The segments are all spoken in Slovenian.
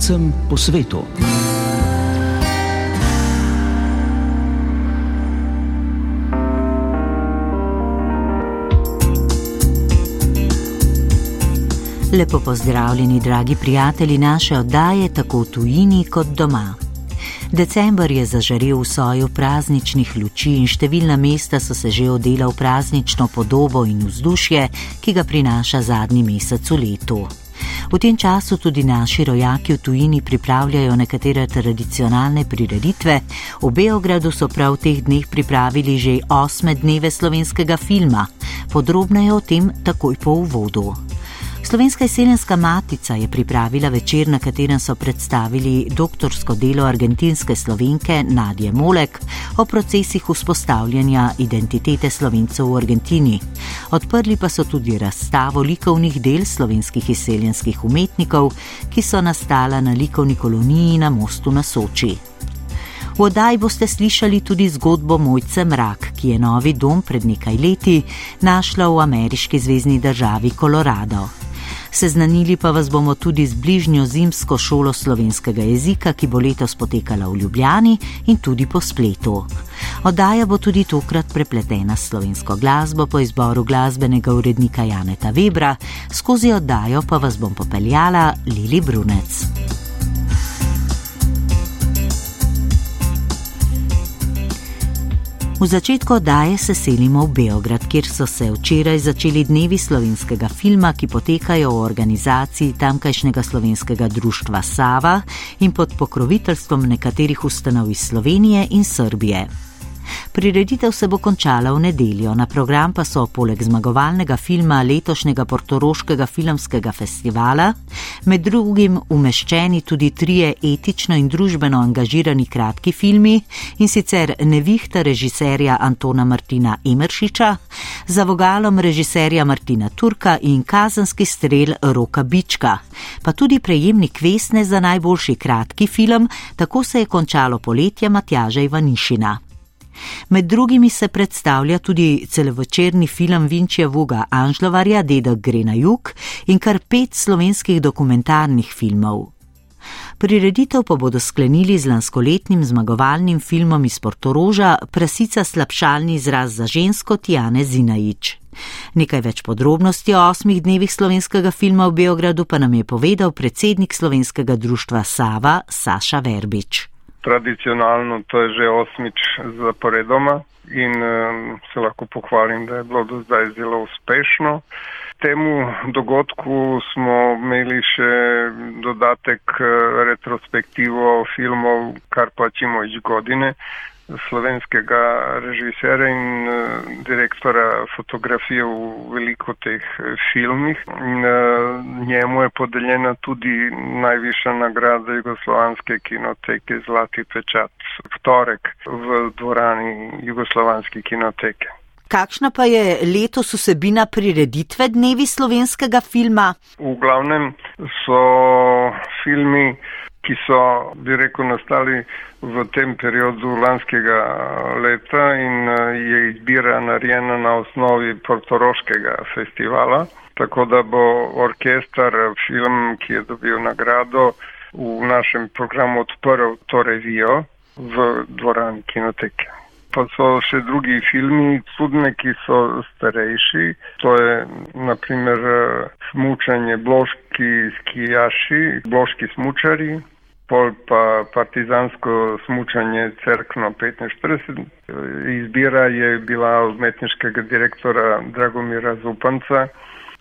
slovencem po svetu. Lepo pozdravljeni, dragi prijatelji naše oddaje, tako v tujini kot doma. December je zažarel v soju prazničnih luči in številna mesta so se že odela v praznično podobo in vzdušje, ki ga prinaša zadnji mesec v letu. V tem času tudi naši rojaki v tujini pripravljajo nekatere tradicionalne prireditve. V Beogradu so prav v teh dneh pripravili že osme dneve slovenskega filma. Podrobneje o tem takoj po uvodu. Slovenska izseljenska matica je pripravila večer, na katerem so predstavili doktorsko delo argentinske slovenke Nadje Molek o procesih vzpostavljanja identitete slovencev v Argentini. Odprli pa so tudi razstavo likovnih del slovenskih izseljenskih umetnikov, ki so nastala na likovni koloniji na mostu na Soči. V oddaji boste slišali tudi zgodbo Mojce Mrak, ki je novi dom pred nekaj leti našla v ameriški zvezdni državi Kolorado. Seznanili pa vas bomo tudi z bližnjo zimsko šolo slovenskega jezika, ki bo letos potekala v Ljubljani in tudi po spletu. Oddaja bo tudi tokrat prepletena s slovensko glasbo po izboru glasbenega urednika Janeta Webra, skozi oddajo pa vas bom popeljala Lili Brunec. V začetku oddaje se selimo v Beograd, kjer so se včeraj začeli dnevi slovenskega filma, ki potekajo v organizaciji tamkajšnjega slovenskega društva Sava in pod pokroviteljstvom nekaterih ustanov iz Slovenije in Srbije. Prireditev se bo končala v nedeljo, na program pa so poleg zmagovalnega filma letošnjega Portoroškega filmskega festivala med drugim umeščeni tudi trije etično in družbeno angažirani kratki filmi in sicer Nevihta režiserja Antona Martina Emeršiča, za vogalom režiserja Martina Turka in Kazanski strel Roka Bička, pa tudi prejemnik Vesne za najboljši kratki film, tako se je končalo poletje Matjaža Ivanišina. Med drugimi se predstavlja tudi celovečerni film Vinčija Vuga Anžlovarja Dedek gre na jug in kar pet slovenskih dokumentarnih filmov. Prireditev pa bodo sklenili z lanskoletnim zmagovalnim filmom iz Portoroža Prasica slabšalni izraz za žensko Tijane Zinajič. Nekaj več podrobnosti o osmih dnevih slovenskega filma v Beogradu pa nam je povedal predsednik slovenskega društva Sava Saša Verbič tradicionalno, to je že osmič zaporedoma in se lahko pohvalim, da je bilo do zdaj zelo uspešno. Temu dogodku smo imeli še dodatek uh, retrospektivo filmov Kar pa čimo iz godine, slovenskega režisera in uh, direktora fotografije v veliko teh uh, filmih. Uh, njemu je podeljena tudi najvišja nagrada Jugoslovanske kinoteke Zlati pečat v torek v dvorani Jugoslovanske kinoteke. Kakšna pa je letos vsebina prireditve Dnevi slovenskega filma? V glavnem so filmi ki so, bi rekel, nastali v tem periodu lanskega leta in eh, je izbira narejena na osnovi portoroškega festivala. Tako da bo orkester film, ki je dobil nagrado, v našem programu odprl to revijo v dvorani kinoteke. Pa so še drugi filmi, tudi ki so starejši. To je naprimer eh, smučanje bloški skijaši, bloški smučari, pol pa partizansko smučanje Cerkno 45. Izbira je bila umetniškega direktora Dragomira Zupanca,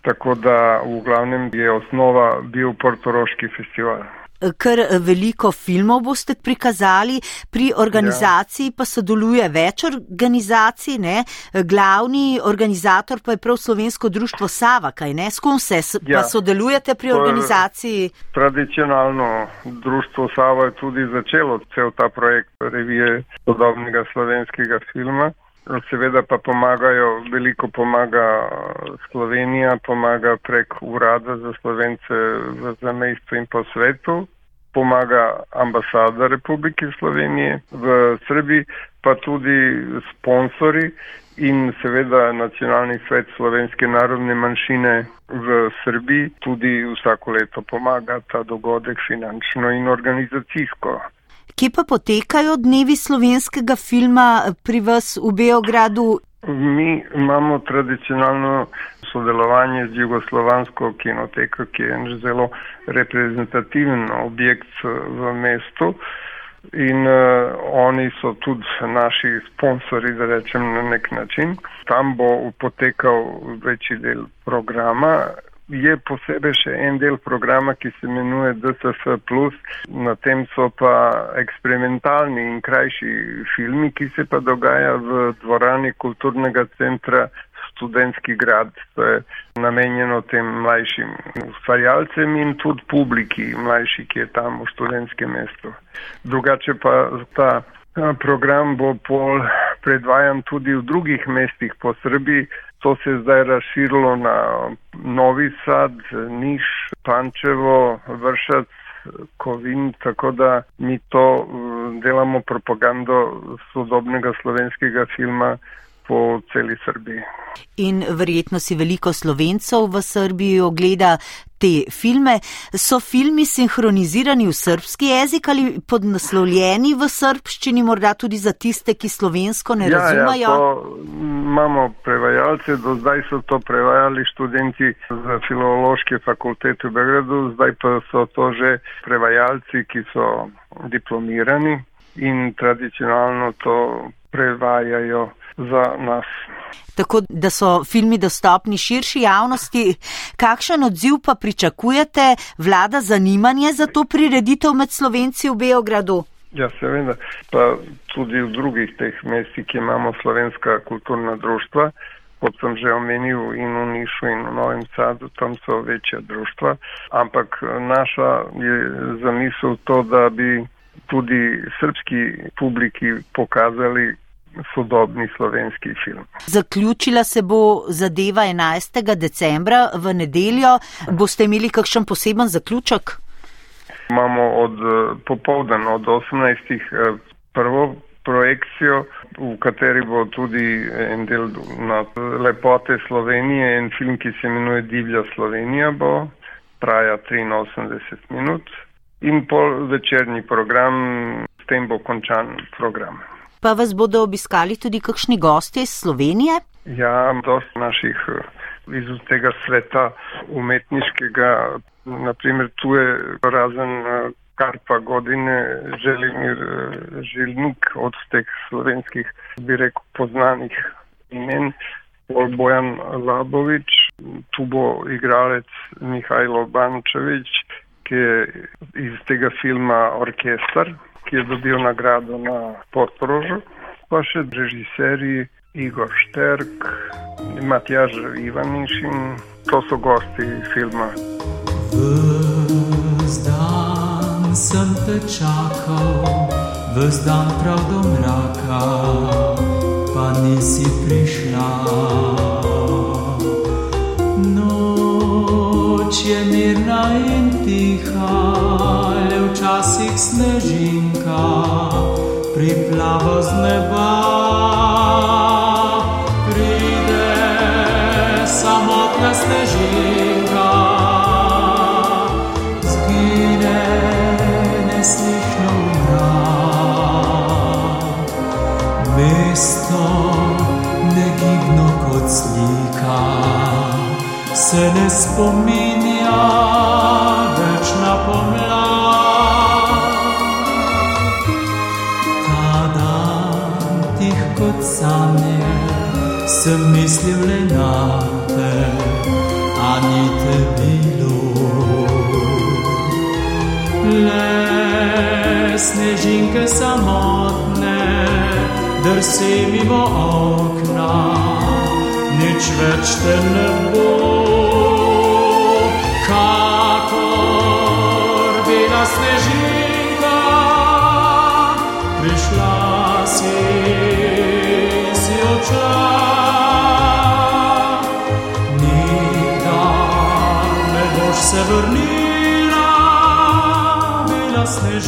tako da v glavnem je osnova bil Portoroški festival kar veliko filmov boste prikazali, pri organizaciji ja. pa sodeluje več organizacij, ne? glavni organizator pa je prav Slovensko društvo Sava, kaj ne? S kom se ja. pa sodelujete pri organizaciji? Tradicionalno društvo Sava je tudi začelo cel ta projekt revije sodobnega slovenskega filma. Seveda pa pomagajo, veliko pomaga Slovenija, pomaga prek urada za slovence v zamestju in po svetu. pomaga ambasada Republike Slovenije v Srbiji, pa tudi sponsori in seveda nacionalni svet slovenske narodne manjšine v Srbiji tudi vsako leto pomaga ta dogodek finančno in organizacijsko. Kje pa potekajo dnevi slovenskega filma pri vas v Beogradu? Mi imamo tradicionalno sodelovanje z Jugoslovansko kinoteko, ki je en zelo reprezentativen objekt v mestu. In uh, oni so tudi naši sponzori, da rečem na nek način. Tam bo potekal večji del programa. Je posebej še en del programa, ki se imenuje DSF. Na tem so pa eksperimentalni in krajši filmi, ki se pa dogaja v dvorani kulturnega centra študentski grad, to je namenjeno tem mlajšim ustvarjalcem in tudi publiki mlajši, ki je tam v študentskem mestu. Drugače pa ta program bo pol predvajan tudi v drugih mestih po Srbiji. To se je zdaj razširilo na Novi Sad, Niš, Pančevo, Vršac, Kovin, tako da mi to delamo propagando sodobnega slovenskega filma po celi Srbiji. In verjetno si veliko slovencev v Srbiji ogleda te filme. So filmi sinhronizirani v srpski jezik ali podnaslovljeni v srpščini, morda tudi za tiste, ki slovensko ne ja, razumejo? Ja, imamo prevajalce, do zdaj so to prevajali študenti z filološke fakultete v Beogradu, zdaj pa so to že prevajalci, ki so diplomirani in tradicionalno to prevajajo za nas. Tako da so filmi dostopni širši javnosti. Kakšen odziv pa pričakujete, vlada zanimanje za to prireditev med Slovenci v Beogradu? Ja, seveda, pa tudi v drugih teh mestih, ki imamo slovenska kulturna društva, kot sem že omenil in v Nišu in v Novem Sadu, tam so večja društva, ampak naša je zamisel to, da bi tudi srpski publiki pokazali, sodobni slovenski film. Zaključila se bo zadeva 11. decembra v nedeljo. Boste imeli kakšen poseben zaključek? Imamo od popovdan od 18. prvo projekcijo, v kateri bo tudi en del na lepote Slovenije, en film, ki se imenuje Divja Slovenija, bo traja 83 minut in pol večerni program, s tem bo končan program. Pa vas bodo obiskali tudi kakšni gosti iz Slovenije? Ja, dosti naših iz tega sveta umetniškega. Naprimer, tu je razen Karpa godine Želimir Žilnik od teh slovenskih, bi rekel, poznanih imen. Bojan Labovič, tu bo igralec Mihajlo Bančevič, ki je iz tega filma Orkestar, ki je dobil nagrado na Portorožu, pa še režiserji Igor Šterk, Matjaž Ivaniš in to so gosti filma. Vzdan sem te čakal, vzdan prav do mraka, pa nisi prišla. Noč je mirna in tiha, včasih snežinka priplava z neba. Pride samotna snežinka, zgine neslišno mrak. Mesto negibno kot slika se ne spominja kot sanje, sem mislil le na te, a ni te bilo. Le snežinke samotne, drsi mimo okna, nič več te ne bo. Se vrnila, bila se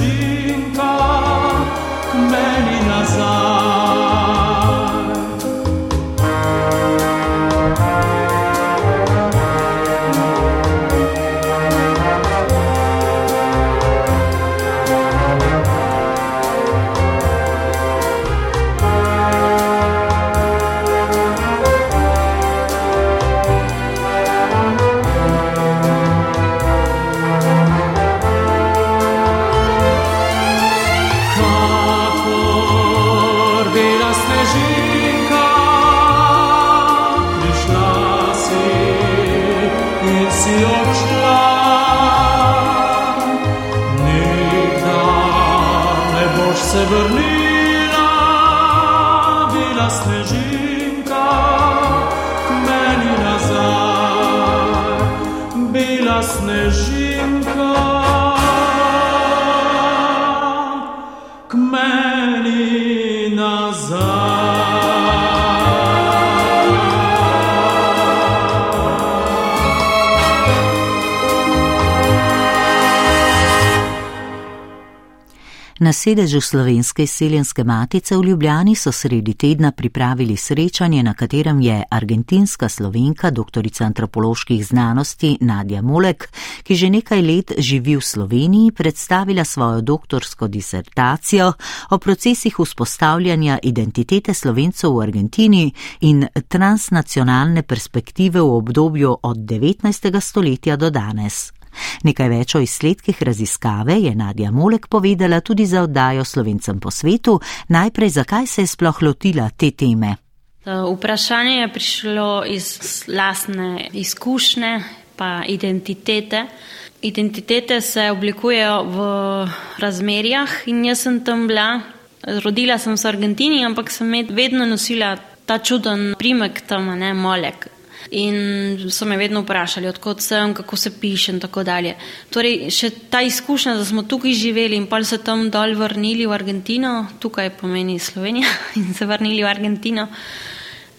sedežu Slovenske izseljenske matice v Ljubljani so sredi tedna pripravili srečanje, na katerem je argentinska slovenka, doktorica antropoloških znanosti Nadja Molek, ki že nekaj let živi v Sloveniji, predstavila svojo doktorsko disertacijo o procesih vzpostavljanja identitete slovencev v Argentini in transnacionalne perspektive v obdobju od 19. stoletja do danes. Nekaj več o izsledkih raziskave je Nadja Molek povedala tudi za oddajo Slovencem po svetu. Najprej, zakaj se je sploh lotila te teme? Vprašanje je prišlo iz lasne izkušnje pa identitete. Identitete se oblikujejo v razmerjah in jaz sem tam bila. Rodila sem se v Argentini, ampak sem vedno nosila ta čuden primek tam, ne molek. In so me vedno vprašali, odkot sem, kako se piše in tako dalje. Torej, še ta izkušnja, da smo tukaj živeli in pa se tam dol vrnili v Argentino, tukaj pomeni Slovenija in se vrnili v Argentino,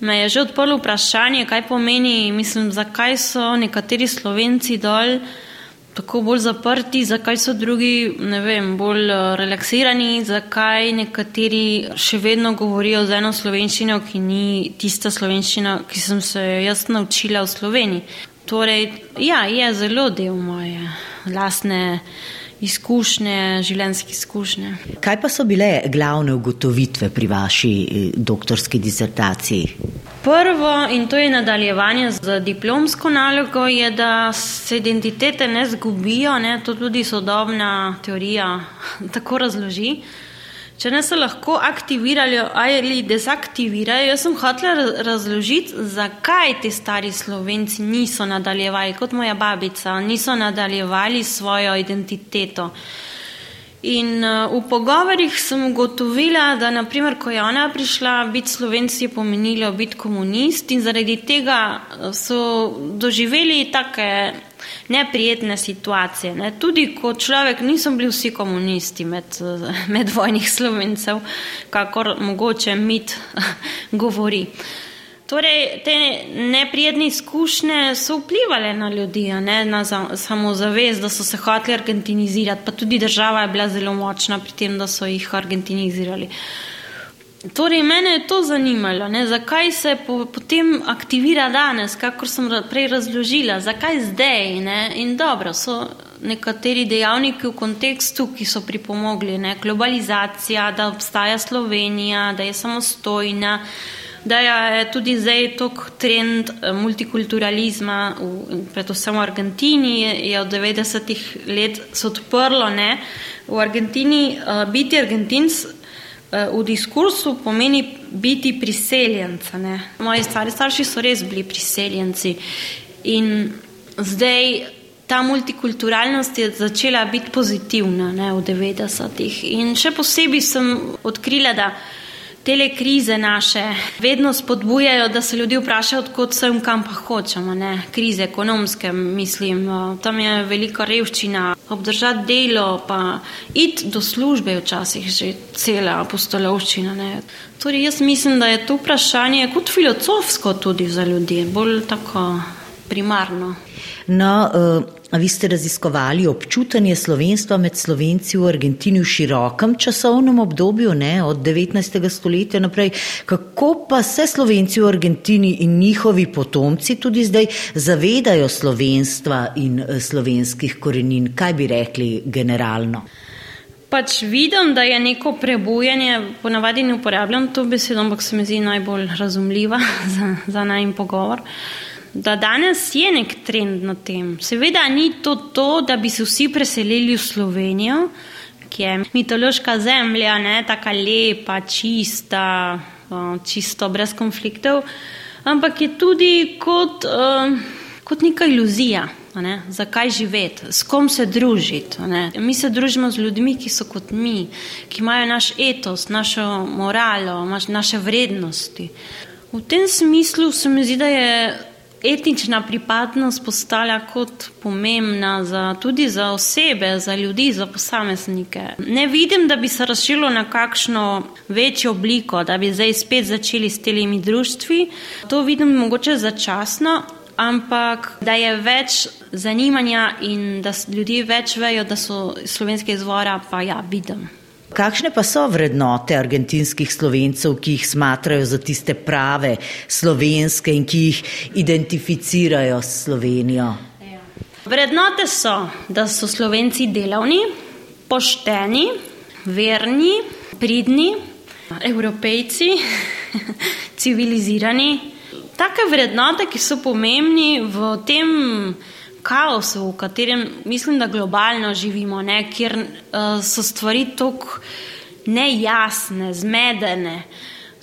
me je že odprlo vprašanje, kaj pomeni, mislim, zakaj so nekateri Slovenci dol tako bolj zaprti, zakaj so drugi, ne vem, bolj eh, relaksirani, zakaj nekateri še vedno govorijo z eno slovenščino, ki ni tista slovenščina, ki sem se jaz naučila v Sloveniji. Torej, ja, je zelo del moje lastne izkušnje, življenjske izkušnje. Kaj pa so bile glavne ugotovitve pri vaši eh, doktorski disertaciji? Prvo, in to je nadaljevanje z diplomsko nalogo, je, da se identitete ne zgubijo, ne? to tudi sodobna teorija tako razloži. Če ne se lahko aktivirajo ali dezaktivirajo, jaz sem hotela razložiti, zakaj ti stari slovenci niso nadaljevali, kot moja babica, niso nadaljevali svojo identiteto. In uh, v pogovorih sem ugotovila, da naprimer, ko je ona prišla, biti slovenci je pomenilo biti komunist in zaradi tega so doživeli take neprijetne situacije. Ne. Tudi kot človek nisem bili vsi komunisti med, med vojnih slovencev, kakor mogoče mit govori. Torej, te neprijetne izkušnje so vplivali na ljudi, ne, na samozavest, da so se hoteli argentinizirati, pa tudi država je bila zelo močna pri tem, da so jih argentinizirali. Torej, mene je to zanimalo, ne, zakaj se po, potem aktivira danes, kako sem prej razložila, zakaj zdaj. Ne, in dobro, so nekateri dejavniki v kontekstu, ki so pripomogli, ne, globalizacija, da obstaja Slovenija, da je samostojna, da je tudi zdaj tok trend eh, multikulturalizma, v, predvsem v Argentini, je, je od 90-ih let se odprlo. Ne, v Argentini uh, biti argentinc v diskursu pomeni biti priseljenca. Ne. Moji stari starši so res bili priseljenci in zdaj ta multikulturalnost je začela biti pozitivna ne, v 90-ih. In še posebej sem odkrila, da Tele krize naše vedno spodbujajo, da se ljudi vprašajo, odkot sem, kam pa hočemo. Ne? Krize ekonomske, mislim, tam je velika revščina, obdržati delo, pa iti do službe včasih že cela apostolovščina. Ne? Torej, jaz mislim, da je to vprašanje kot filozofsko tudi za ljudi, bolj tako primarno. No, uh... Vi ste raziskovali občutanje slovenstva med slovenci v Argentini v širokem časovnem obdobju, ne, od 19. stoletja naprej. Kako pa se slovenci v Argentini in njihovi potomci tudi zdaj zavedajo slovenstva in eh, slovenskih korenin? Kaj bi rekli generalno? Pač vidim, da je neko prebujanje, ponavadi ne uporabljam to besedo, ampak se mi zdi najbolj razumljiva za, za najmanj pogovor da danes je nek trend na tem. Seveda ni to to, da bi se vsi preselili v Slovenijo, ki je mitološka zemlja, ne, taka lepa, čista, čisto brez konfliktov, ampak je tudi kot, kot neka iluzija. zakaj živeti, s kom se družiti. Mi se družimo z ljudmi, ki so kot mi, ki imajo naš etos, našo moralo, naše vrednosti. V tem smislu se mi zdi, da je etnična pripadnost postala kot pomembna za, tudi za osebe, za ljudi, za posameznike. Ne vidim, da bi se razširilo na kakšno večjo obliko, da bi zdaj spet začeli s temi društvi. To vidim mogoče začasno, ampak da je več zanimanja in da ljudje več vejo, da so slovenske izvora, pa ja, vidim. Kakšne pa so vrednote argentinskih slovencev, ki jih smatrajo za tiste prave slovenske in ki jih identificirajo s Slovenijo? Vrednote so, da so slovenci delavni, pošteni, verni, pridni, evropejci, civilizirani. Take vrednote, ki so pomembni v tem kaosu, v katerem mislim, da globalno živimo, ne, kjer uh, so stvari tako nejasne, zmedene.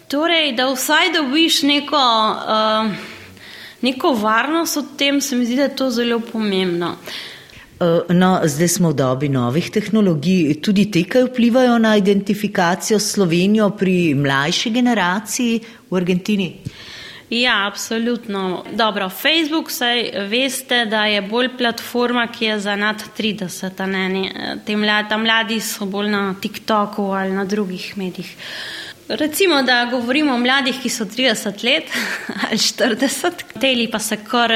Torej, da vsaj dobiš neko, uh, neko varnost o tem, se mi zdi, da je to zelo pomembno. Eh, no, zdaj smo v dobi novih tehnologij. Tudi te, ki vplivajo na identifikacijo Slovenijo pri mlajši generaciji v Argentini? Uh, Ja, absolutno. Dobro, Facebook, saj veste, da je bolj platforma, ki je za nad 30. Ne, te mladi, mladi so bolj na TikToku ali na drugih medijih. Recimo, da govorimo o mladih, ki so 30 let ali 40, teli pa se kar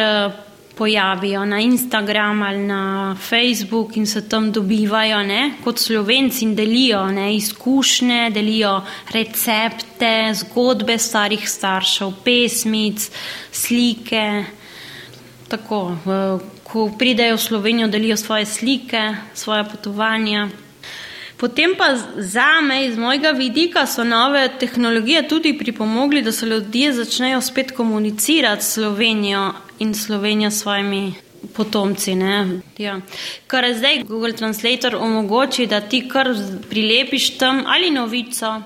pojavijo na Instagram ali na Facebook in se tam dobivajo ne, kot slovenci in delijo ne, izkušnje, delijo recepte, zgodbe starih staršev, pesmic, slike. Tako, ko pridejo v Slovenijo, delijo svoje slike, svoje potovanja. Potem pa za me, iz mojega vidika, so nove tehnologije tudi pripomogli, da se ljudje začnejo spet komunicirati s Slovenijo in Slovenijo s svojimi potomci. Ja. Kar zdaj Google Translator omogoči, da ti kar prilepiš tam ali novico.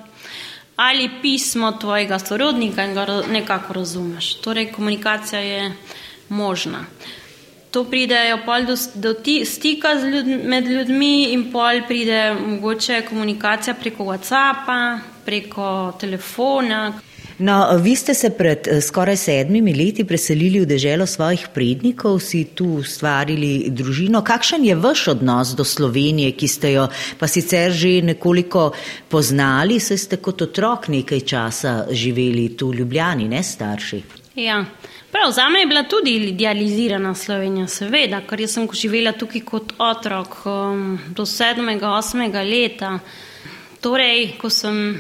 Ali pismo tvojega sorodnika in ga nekako razumeš. Torej, komunikacija je možna to pridejo pol do, do ti, stika ljud, med ljudmi in pol pride mogoče komunikacija preko WhatsAppa, preko telefona. No, vi ste se pred eh, skoraj sedmimi leti preselili v deželo svojih prednikov, si tu ustvarili družino. Kakšen je vaš odnos do Slovenije, ki ste jo pa sicer že nekoliko poznali, saj ste kot otrok nekaj časa živeli tu v Ljubljani, ne starši? Ja, Prav, za me je bila tudi idealizirana Slovenija, seveda, ker sem živela tukaj kot otrok um, do sedmega, osmega leta. Torej, ko sem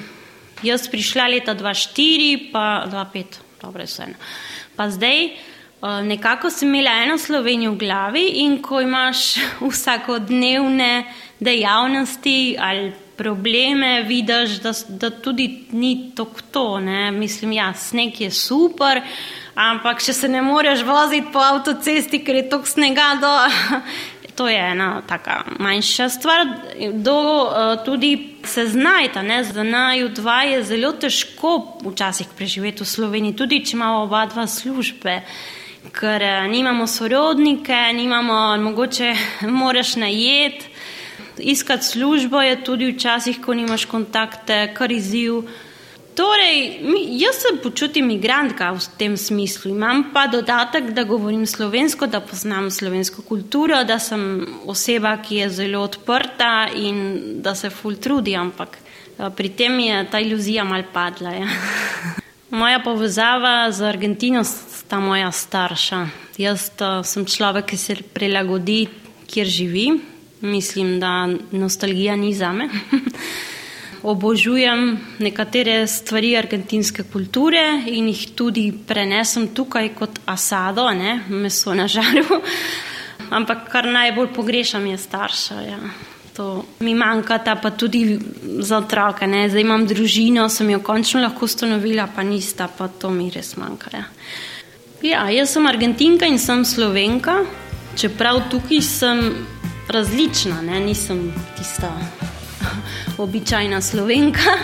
jaz prišla leta 2004, pa 2005, dobro je vseeno. Pa zdaj uh, nekako sem imela eno Slovenijo v glavi in ko imaš vsakodnevne dejavnosti ali probleme, vidiš, da, da tudi ni to, to ne. mislim, ja, sneg je super. Ampak, če se ne moreš voziti po avtocesti, ker je tok snega, do, to je ena taka manjša stvar. Do, uh, tudi se znajta, ne, za naju dva je zelo težko včasih preživeti v Sloveniji, tudi če imamo oba dva službe. Ker uh, nimamo sorodnike, nimamo, mogoče moraš najeti, iskati službo je tudi včasih, ko nimaš kontakte, kar izziv. Torej, jaz se počutim imigrantka v tem smislu. Imam pa dodatek, da govorim slovensko, da poznam slovensko kulturo, da sem oseba, ki je zelo odprta in da se ful trudi, ampak eh, pri tem je ta iluzija mal padla. Ja. Moja povezava z Argentino sta moja starša. Jaz eh, sem človek, ki se prilagodi, kjer živi. Mislim, da nostalgija ni za me. obožujem nekatere stvari argentinske kulture in jih tudi prenesem tukaj kot asado, ne, meso na žaru. Ampak kar najbolj pogrešam je starša. Ja. To mi manjka, pa tudi za otroke. Ne. Zdaj imam družino, sem jo končno lahko ustanovila, pa nista, pa to mi res manjka. Ja. Ja, jaz sem Argentinka in sem Slovenka, čeprav tukaj sem različna, ne. nisem tista običajna slovenka.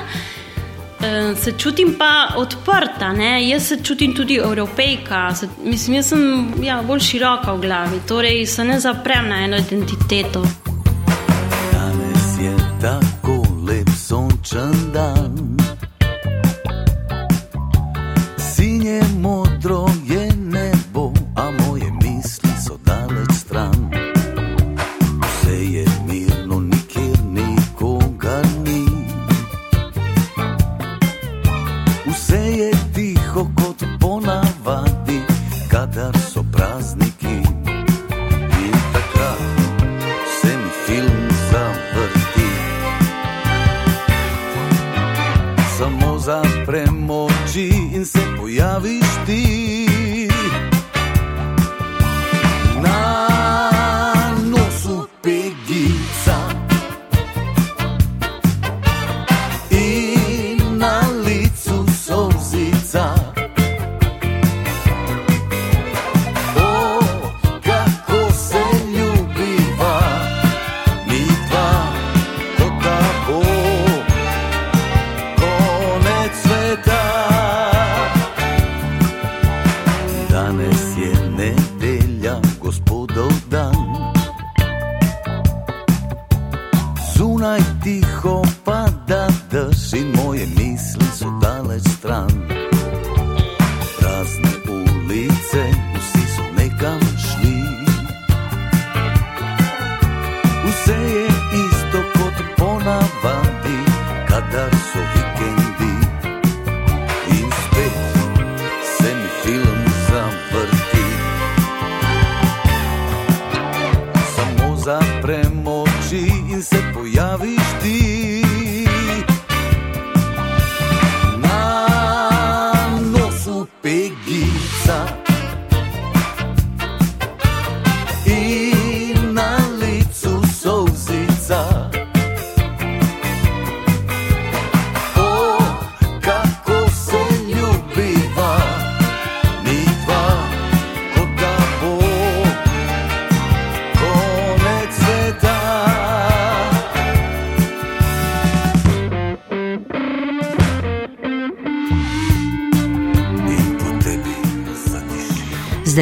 Eh, se čutim pa odprta, ne? jaz se čutim tudi evropejka, se, mislim, jaz sem ja, bolj široka v glavi, torej se ne zaprem na eno identiteto. Danes je tako lep sončen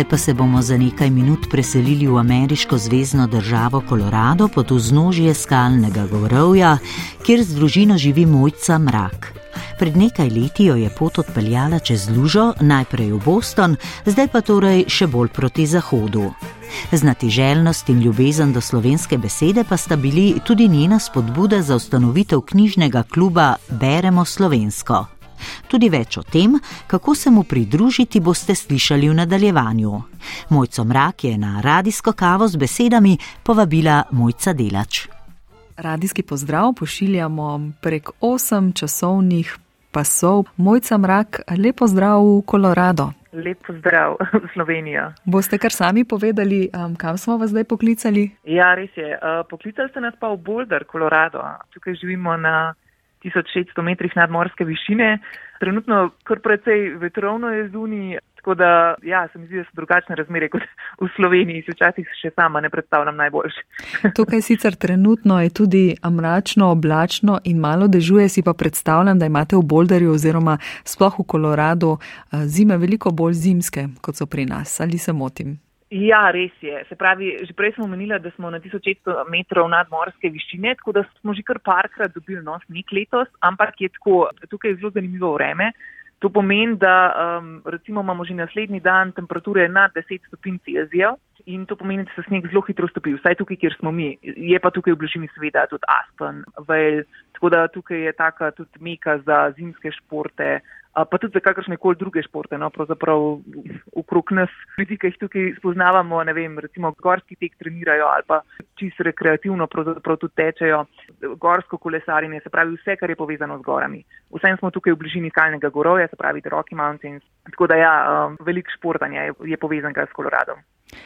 Zdaj pa se bomo za nekaj minut preselili v ameriško zvezdno državo Kolorado pod vznožje skalnega gorovja, kjer z družino živi mojca Mrak. Pred nekaj leti jo je pot odpeljala čez lužo, najprej v Boston, zdaj pa torej še bolj proti zahodu. Znatiželjnost in ljubezen do slovenske besede pa sta bili tudi njena spodbuda za ustanovitev knjižnega kluba Beremo slovensko. Tudi več o tem, kako se mu pridružiti, boste slišali v nadaljevanju. Mojco Mrak je na radijsko kavo z besedami povabila Mojca Delač. Radijski pozdrav pošiljamo prek osem časovnih pasov. Mojca Mrak, lepo zdrav v Kolorado. Lep pozdrav v Slovenijo. Boste kar sami povedali, um, kam smo vas zdaj poklicali? Ja, res je. Uh, poklicali ste nas pa v Boulder, Colorado. Tukaj živimo na 1600 metrih nadmorske višine. Trenutno kar precej vetrovno je zunaj, tako da ja, se mi zdi, da so drugačne razmere kot v Sloveniji. Si včasih še sama ne predstavljam najboljše. Tukaj sicer trenutno je tudi mračno, oblačno in malo dežuje, si pa predstavljam, da imate v Boulderju oziroma sploh v Koloradu zime veliko bolj zimske, kot so pri nas. Ali se motim? Ja, res je. Se pravi, že prej smo omenili, da smo na 1600 metrov nadmorske višine, tako da smo že kar parkrat dobili nos nek letos, ampak je tako, tukaj je zelo zanimivo vreme. To pomeni, da um, recimo imamo že naslednji dan temperature nad 10 stopinj Celzija in to pomeni, da se sneg zelo hitro stopi, vsaj tukaj, kjer smo mi. Je pa tukaj v bližini seveda tudi Aspen, Vail, tako da tukaj je taka tudi meka za zimske športe, pa tudi za kakršne koli druge športe, no, pravzaprav okrog nas, ljudi, ki jih tukaj spoznavamo, ne vem, recimo gorski tek trenirajo ali pa čisto rekreativno, pravzaprav tudi tečejo, gorsko kolesarjenje, se pravi vse, kar je povezano z gorami. Vsem smo tukaj v bližini skalnega gorovja, se pravi Rocky Mountains, tako da ja, um, velik športanje je, je povezan s Koloradom.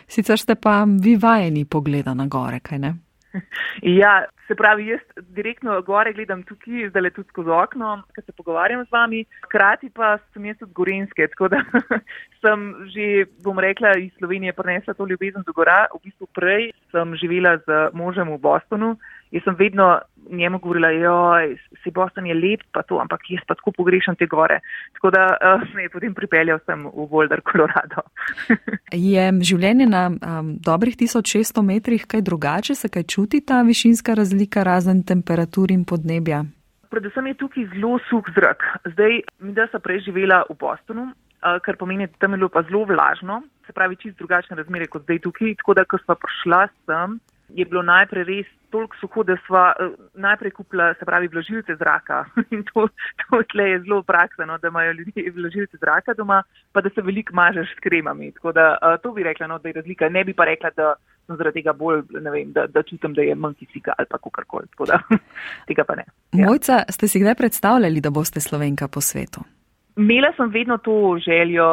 Sicer ste pa vi vajeni pogleda na gore, kaj ne? Ja, se pravi, jaz direktno gore gledam tukaj, zdaj le tudi skozi okno, ko se pogovarjam z vami. Hkrati pa sem jaz od Gorenske, tako da sem že, bom rekla, iz Slovenije prenesla to ljubezen do gora. V bistvu prej sem živela z možem v Bostonu Jaz sem vedno njemu govorila, joj, si Boston je lep, pa to, ampak jaz pa tako pogrešam te gore. Tako da uh, me je potem pripeljal sem v Boulder, Colorado. je življenje na um, dobrih 1600 metrih kaj drugače, se kaj čuti ta višinska razlika razen temperatur in podnebja? Predvsem je tukaj zelo suh zrak. Zdaj, mi da sem prej živela v Bostonu, uh, kar pomeni, da tam je bilo pa zelo vlažno, se pravi čist drugačne razmere kot zdaj tukaj. Tako da, ko smo prišla sem, je bilo najprej res toliko suho, da smo uh, najprej kupila, se pravi, vlažilce zraka. In to, to tle je zelo praksano, da imajo ljudje vlažilce zraka doma, pa da se veliko mažeš s kremami. Tako da uh, to bi rekla, no, da je razlika. Ne bi pa rekla, da sem zaradi tega bolj, ne vem, da, da čutim, da je manj kisika ali pa kakorkoli. Tako da tega pa ne. Ja. Mojca, ste si kdaj predstavljali, da boste slovenka po svetu? Imela sem vedno to željo,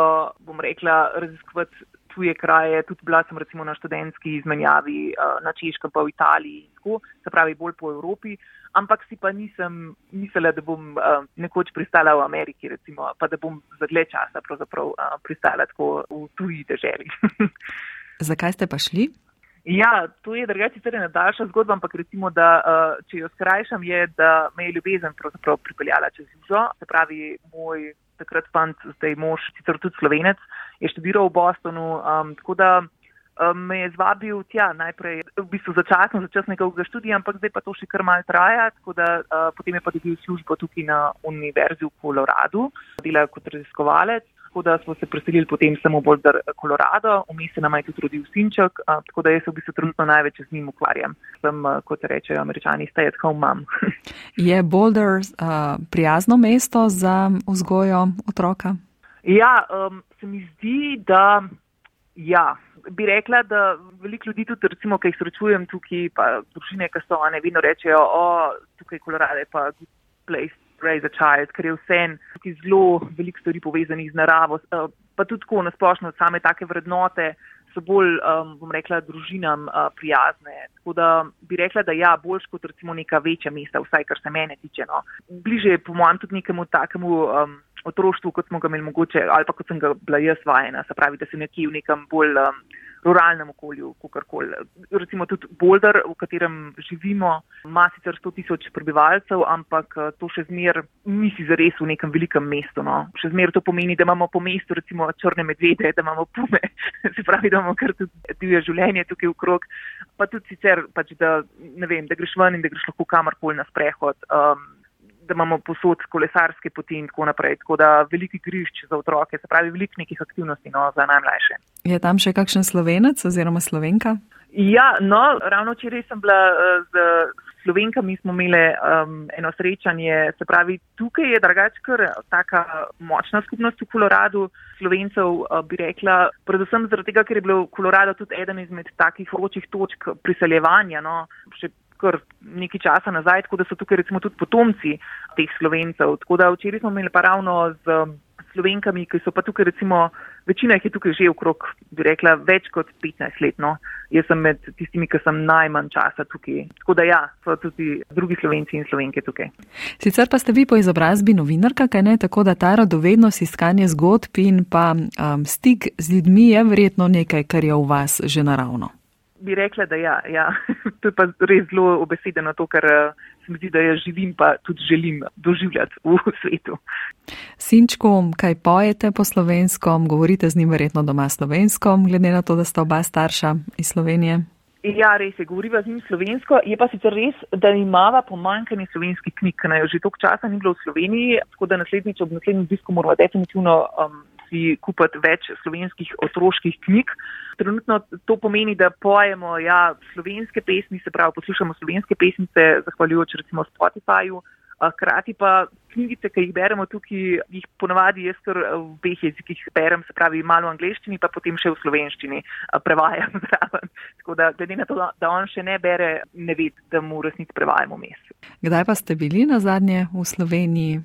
bom rekla, raziskovati tuje kraje, tudi bila sem recimo na študentski izmenjavi na Češkem pa v Italiji, tako, se pravi bolj po Evropi, ampak si pa nisem mislila, da bom nekoč pristala v Ameriki, recimo, pa da bom za dlje časa pravzaprav pristala tako v tuji deželi. Zakaj ste pa šli? Ja, to je drugače sicer ena daljša zgodba, ampak recimo, da če jo skrajšam, je, da me je ljubezen pravzaprav pripeljala čez južo, se pravi moj takrat fant, zdaj mož, sicer tudi slovenec, je študiral v Bostonu, um, tako da um, me je zvabil tja najprej v bistvu začasno, za čas njegovega študija, ampak zdaj pa to še kar mal traja, tako da uh, potem je pa dobil službo tukaj na univerzi v Koloradu, dela kot raziskovalec tako da smo se preselili potem samo bolj v Kolorado, vmes se nam je tudi rodil sinček, tako da jaz v bistvu trenutno največ z njim ukvarjam. Sem, kot rečejo američani, stay at home mom. je Boulder a, prijazno mesto za vzgojo otroka? Ja, um, se mi zdi, da ja. Bi rekla, da veliko ljudi tudi, recimo, ki jih srečujem tukaj, pa družine, ki so, ne vedno rečejo, o, tukaj Kolorado je pa good place raise a child, ker je vse en, ki zelo veliko stvari povezanih z naravo, eh, pa tudi tako nasplošno same take vrednote so bolj, um, bom rekla, družinam uh, prijazne. Tako da bi rekla, da ja, boljš kot recimo neka večja mesta, vsaj kar se mene tiče. No. Bliže je po mojem tudi nekemu takemu um, otroštvu, kot smo ga imeli mogoče, ali pa kot sem ga bila jaz vajena, se pravi, da sem nekje v nekem bolj um, ruralnem okolju, kakorkoli. Recimo tudi Boulder, v katerem živimo, ima sicer 100 tisoč prebivalcev, ampak eh, to še zmer nisi zares v nekem velikem mestu. No. Še zmer to pomeni, da imamo po mestu recimo črne medvede, da imamo pume, se pravi, da imamo kar tudi divje življenje tukaj v krog, pa tudi sicer, pač, da, vem, da greš ven in da greš lahko kamorkoli na sprehod. Um, da imamo posod kolesarske poti in tako naprej. Tako da veliki grišč za otroke, se pravi veliko nekih aktivnosti no, za najmlajše. Je tam še kakšen slovenec oziroma slovenka? Ja, no, ravno včeraj sem bila uh, z slovenkami, smo imeli um, eno srečanje. Se pravi, tukaj je drugač kar taka močna skupnost v Koloradu. Slovencev uh, bi rekla, predvsem zaradi tega, ker je bil Kolorado tudi eden izmed takih vročih točk priseljevanja. No, kar nekaj časa nazaj, tako da so tukaj recimo tudi potomci teh slovencev. Tako da včeraj smo imeli pa ravno z slovenkami, ki so pa tukaj recimo, večina jih je tukaj že okrog, bi rekla, več kot 15 let. No. Jaz sem med tistimi, ki sem najmanj časa tukaj. Tako da ja, so tudi drugi slovenci in slovenke tukaj. Sicer pa ste vi po izobrazbi novinarka, kaj ne, tako da ta radovednost, iskanje zgodb in pa um, stik z ljudmi je verjetno nekaj, kar je v vas že naravno bi rekla, da ja, ja. to je pa res zelo obesedeno to, kar eh, se mi zdi, da jaz živim, pa tudi želim doživljati v svetu. Sinčko, kaj pojete po slovenskom, govorite z njim verjetno doma slovenskom, glede na to, da sta oba starša iz Slovenije? Ja, res je, govoriva z njim slovensko. Je pa sicer res, da imava pomankanje slovenskih knjig, ki naj jo že toliko časa ni bilo v Sloveniji, tako da naslednjič ob naslednjem disku moramo definitivno um, si kupiti več slovenskih otroških knjig. Trenutno to pomeni, da pojemo ja, slovenske pesmi, se pravi, poslušamo slovenske pesmice, zahvaljujoč recimo Spotifyju. Hkrati pa knjigice, ki jih beremo tukaj, jih ponavadi jaz kar v obeh jezikih berem, se pravi malo v angleščini, pa potem še v slovenščini prevajam zraven. Tako da, glede na to, da on še ne bere, ne ved, da mu resnici prevajamo mes. Kdaj pa ste bili na zadnje v Sloveniji?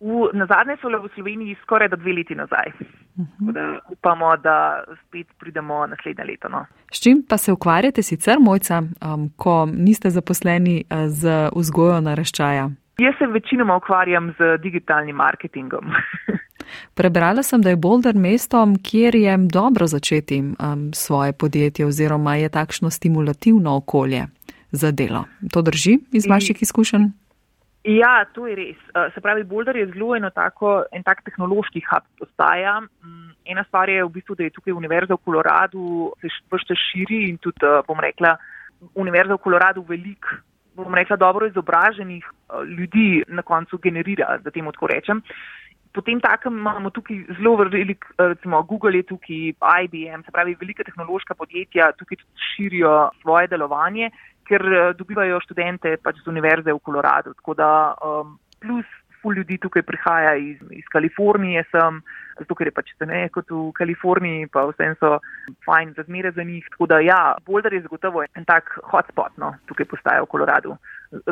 V, na zadnje so le v Sloveniji skoraj da dve leti nazaj. Uh mhm. -huh. da upamo, da spet pridemo naslednje leto. No. S čim pa se ukvarjate sicer, mojca, um, ko niste zaposleni uh, z vzgojo naraščaja? Jaz se večinoma ukvarjam z digitalnim marketingom. Prebrala sem, da je Boulder mestom, kjer je dobro začeti um, svoje podjetje oziroma je takšno stimulativno okolje. za delo. To drži iz vaših izkušenj? Ja, to je res. Eh, se pravi, Boulder je zelo eno tako, en tak tehnološki hub postaja. Mm, ena stvar je v bistvu, da je tukaj Univerza v Koloradu se vršte širi in tudi, eh, bom rekla, Univerza v Koloradu velik, bom rekla, dobro izobraženih eh, ljudi na koncu generira, da temu tako rečem. Potem takem imamo tukaj zelo velik, recimo Google je tukaj, IBM, se pravi, velike tehnološka podjetja tukaj širijo svoje delovanje ker eh, dobivajo študente pač z univerze v Koloradu. Tako da um, plus ful ljudi tukaj prihaja iz, iz Kalifornije sem, zato ker je pač ne kot v Kaliforniji, pa vsem so fajn razmere za njih. Tako da ja, Boulder je zagotovo en tak hotspot, no, tukaj postaja v Koloradu,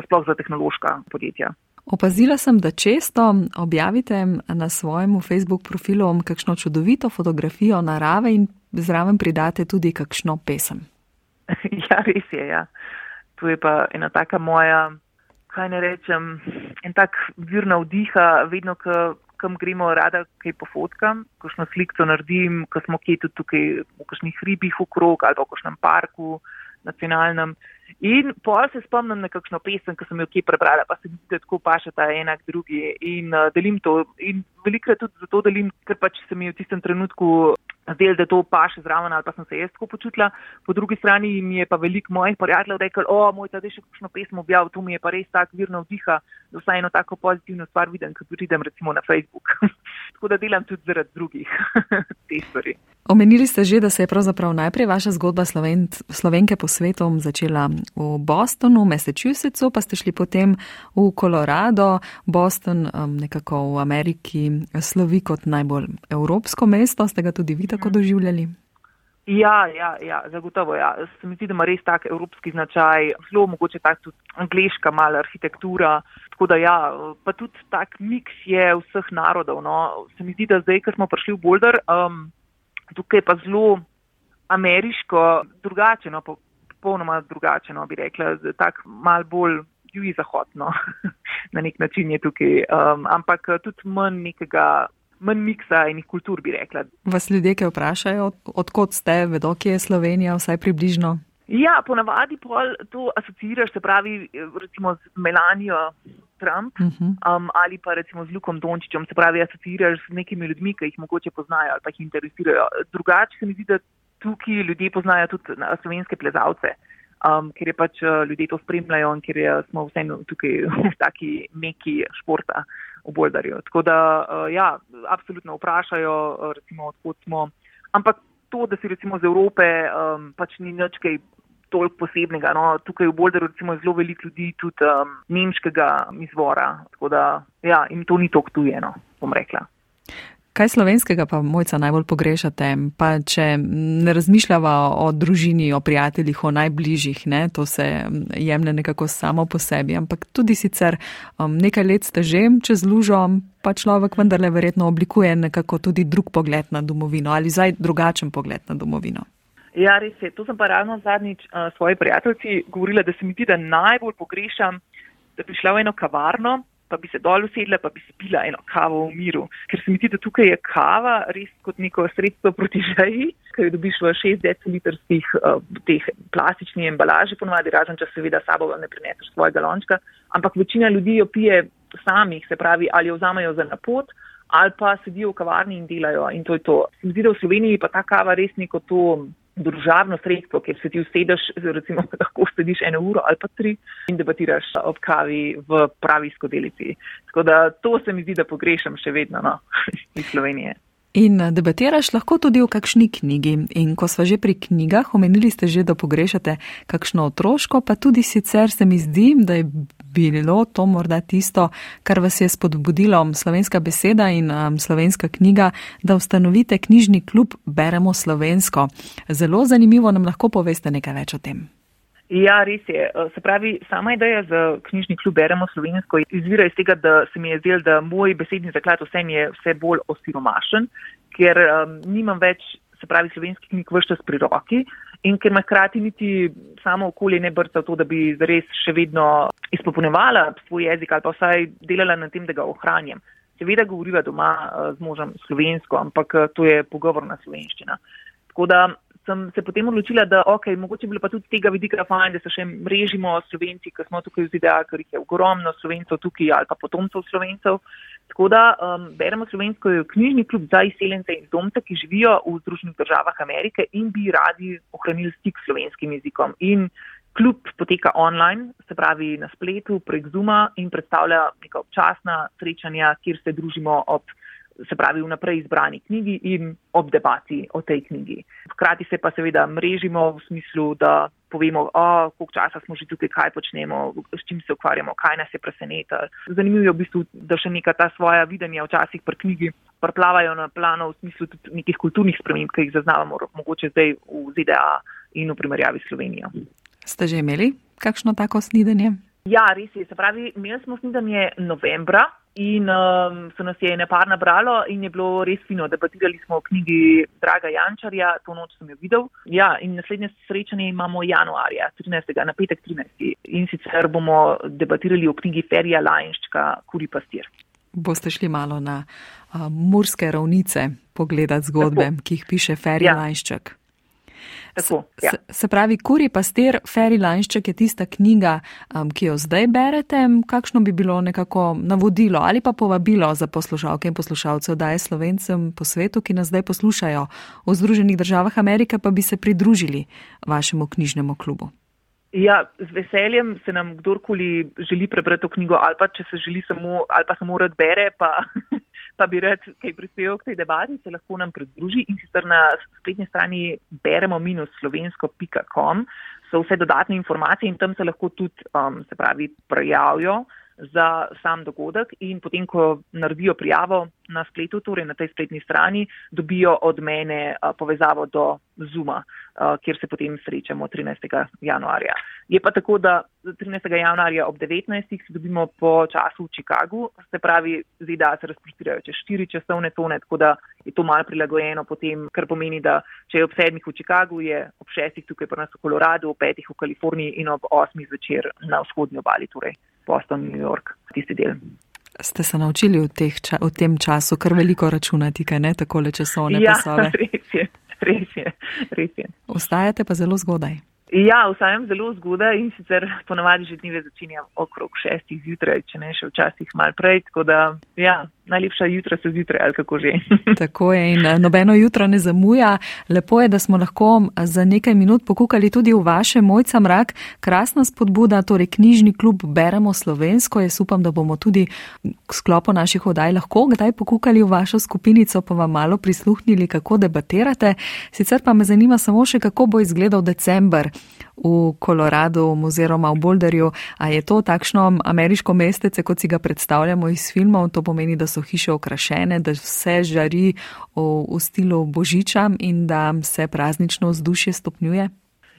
sploh za tehnološka podjetja. Opazila sem, da često objavite na svojem Facebook profilu kakšno čudovito fotografijo narave in zraven pridate tudi kakšno pesem. ja, res je, ja to je pa ena taka moja, kaj ne rečem, en tak vir navdiha, vedno, kam gremo, rada kaj pofotkam, kakšno sliko naredim, ko smo kje tudi tukaj v kakšnih hribih okrog ali pa v kakšnem parku nacionalnem. In pol se spomnim na kakšno pesem, ki sem jo kje prebrala, pa se mi zdi, da tako pašata enak drugi in uh, delim to. In velikrat tudi zato delim, ker pač se mi v tistem trenutku zdel, da to paše zraven ali pa sem se jaz tako počutila. Po drugi strani mi je pa veliko mojih prijateljev rekel, o, moj ta še kakšno pesmo objavil, to mi je pa res tak virno vdiha, da vsaj eno tako pozitivno stvar vidim, ko pridem recimo na Facebook. tako da delam tudi zaradi drugih te stvari. Omenili ste že, da se je pravzaprav najprej vaša zgodba Sloven, slovenke po svetu začela v Bostonu, Massachusettsu, pa ste šli potem v Colorado. Boston um, nekako v Ameriki slovi kot najbolj evropsko mesto, ste ga tudi vi tako doživljali? Ja, ja, ja zagotovo. Ja. Se mi zdi, da ima res tak evropski značaj, zelo mogoče tak tudi angliška mala arhitektura. Tako da ja, pa tudi tak miks je vseh narodov. No. Se mi zdi, da zdaj, ker smo prišli v Boulder, um, tukaj pa zelo ameriško drugače, no, popolnoma drugače, no, bi rekla, tak mal bolj jugi zahodno. Na nek način je tukaj, um, ampak tudi manj nekega manj miksa enih kultur, bi rekla. Vas ljudje, ki vprašajo, odkot ste, vedo, kje je Slovenija, vsaj približno? Ja, ponavadi to asociiraš, se pravi, recimo z Melanijo Trump uh mhm. -huh. um, ali pa recimo z Lukom Dončićem, se pravi, asociiraš z nekimi ljudmi, ki jih mogoče poznajo ali pa jih interesirajo. Drugače se mi zdi, da tukaj ljudje poznajo tudi slovenske plezalce. Um, ker je pač uh, ljudje to spremljajo in ker je, smo vseeno tukaj v taki meki športa v Boldarju. Tako da, uh, ja, absolutno vprašajo, uh, recimo, odkot smo. Ampak to, da si recimo z Evrope, um, pač ni nič kaj toliko posebnega. No. Tukaj v Boldarju recimo je zelo veliko ljudi tudi um, nemškega izvora. Tako da, ja, in to ni toliko tujeno, bom rekla. Kaj slovenskega pa mojca najbolj pogrešate? Pa če ne razmišljava o družini, o prijateljih, o najbližjih, ne? to se jemne nekako samo po sebi, ampak tudi sicer um, nekaj let ste že čez lužo, pa človek vendarle verjetno oblikuje nekako tudi drug pogled na domovino ali zdaj drugačen pogled na domovino. Ja, res je. To sem pa ravno zadnjič uh, svoji prijateljici govorila, da se mi zdi, da najbolj pogrešam, da bi šla v eno kavarno pa bi se dol usedla, pa bi spila eno kavo v miru. Ker se mi zdi, da tukaj je kava res kot neko sredstvo proti žeji, ker jo dobiš v 6 decilitrskih uh, teh plastičnih embalaži, ponovadi razen, če seveda sabo ne prineseš svojega lončka, ampak večina ljudi jo pije samih, se pravi, ali jo vzamejo za napot, ali pa sedijo v kavarni in delajo in to je to. Se mi zdi, da v Sloveniji pa ta kava res neko to družabno sredstvo, kjer se ti usedeš, recimo, lahko sediš eno uro ali pa tri in debatiraš ob kavi v pravi skodelici. Tako da to se mi zdi, da pogrešam še vedno no, iz Slovenije. In debatiraš lahko tudi v kakšni knjigi. In ko smo že pri knjigah, omenili ste že, da pogrešate kakšno otroško, pa tudi sicer se mi zdi, da je bilo to morda tisto, kar vas je spodbudilo slovenska beseda in um, slovenska knjiga, da ustanovite knjižni klub Beremo slovensko. Zelo zanimivo nam lahko poveste nekaj več o tem. Ja, res je. Eh, se pravi, sama ideja za knjižni klub Beremo slovensko izvira iz tega, da se mi je zdel, da moj besedni zaklad vsem je vse bolj osiromašen, ker um, nimam več, se pravi, slovenskih knjig vrščas pri roki in ker me hkrati niti samo okolje ne brca v to, da bi zares še vedno izpopolnevala svoj jezik ali pa vsaj delala na tem, da ga ohranjam. Seveda govoriva doma uh, z možem slovensko, ampak uh, to je pogovorna slovenščina. Tako da sem se potem odločila, da ok, mogoče bi bilo pa tudi tega vidika fajn, da se še mrežimo Slovenci, ki smo tukaj v ZDA, ker jih je ogromno Slovencev tukaj ali pa potomcev Slovencev. Tako da um, beremo slovensko knjižni klub za izseljence in domce, ki živijo v Združenih državah Amerike in bi radi ohranili stik s slovenskim jezikom. In klub poteka online, se pravi na spletu, prek Zuma in predstavlja neka občasna srečanja, kjer se družimo ob, se pravi, vnaprej izbrani knjigi in ob debati o tej knjigi. Hkrati se pa seveda mrežimo v smislu, da povemo, o, koliko časa smo že tukaj, kaj počnemo, s čim se ukvarjamo, kaj nas je presenetilo. Zanimivo je v bistvu, da še neka ta svoja videnja včasih pri knjigi prplavajo na plano v smislu tudi nekih kulturnih sprememb, ki jih zaznavamo mogoče zdaj v ZDA in v primerjavi s Slovenijo. Ste že imeli kakšno tako snidenje? Ja, res je. Se pravi, imeli smo snidenje novembra in um, se nas je nepar nabralo in je bilo res fino. Debatirali smo o knjigi Draga Jančarja, to noč sem jo videl. Ja, in naslednje srečanje imamo januarja, 13. na petek 13. In sicer bomo debatirali o knjigi Ferija Lajnščka, Kuri pastir. Boste šli malo na uh, murske ravnice pogledati zgodbe, Tako. ki jih piše Ferija ja. Lajnšček. Tako, ja. se, se pravi, Kuri pastir, Ferry Lanšček je tista knjiga, um, ki jo zdaj berete. Kakšno bi bilo nekako navodilo ali pa povabilo za poslušalke in poslušalce, da je slovencem po svetu, ki nas zdaj poslušajo v Združenih državah Amerike, pa bi se pridružili vašemu knjižnemu klubu? Ja, z veseljem se nam kdorkoli želi prebrati to knjigo ali pa če se želi samo ali pa samo rad bere, pa pa bi rad kaj prispeval k tej debati, se lahko nam pridruži in sicer na spletni strani beremo minus slovensko.com so vse dodatne informacije in tam se lahko tudi, um, se pravi, prijavijo za sam dogodek in potem, ko naredijo prijavo na spletu, torej na tej spletni strani, dobijo od mene povezavo do Zuma, kjer se potem srečamo 13. januarja. Je pa tako, da 13. januarja ob 19. se dobimo po času v Chicagu, se pravi, ZDA se razprostirajo čez štiri časovne tone, tako da je to malo prilagojeno potem, kar pomeni, da če je ob sedmih v Chicagu, je ob šestih tukaj pri nas v Koloradu, ob petih v Kaliforniji in ob osmih zvečer na vzhodnji obali. Torej. Boston, New York, tisti del. Ste se naučili v, teh, v tem času kar veliko računati, kaj ne tako le časovne ja, pasove? Res je, res je, res je. Vstajate pa zelo zgodaj. Ja, vstajam zelo zgodaj in sicer ponavadi že dneve začenjam okrog šestih zjutraj, če ne še včasih mal prej, tako da ja, najlepša jutra se zjutraj ali kako že. Tako je in eh, nobeno jutro ne zamuja. Lepo je, da smo lahko eh, za nekaj minut pokukali tudi v vaše Mojca Mrak. Krasna spodbuda, torej knjižni klub Beremo slovensko. Jaz upam, da bomo tudi v sklopu naših odaj lahko kdaj pokukali v vašo skupinico, pa vam malo prisluhnili, kako debatirate. Sicer pa me zanima samo še, kako bo izgledal december v Koloradu oziroma v Boulderju. A je to takšno ameriško mestece, kot si ga predstavljamo iz filmov? To pomeni, da so hiše okrašene, da vse žari v, v stilu Božiča in da se praznično vzdušje stopnjuje?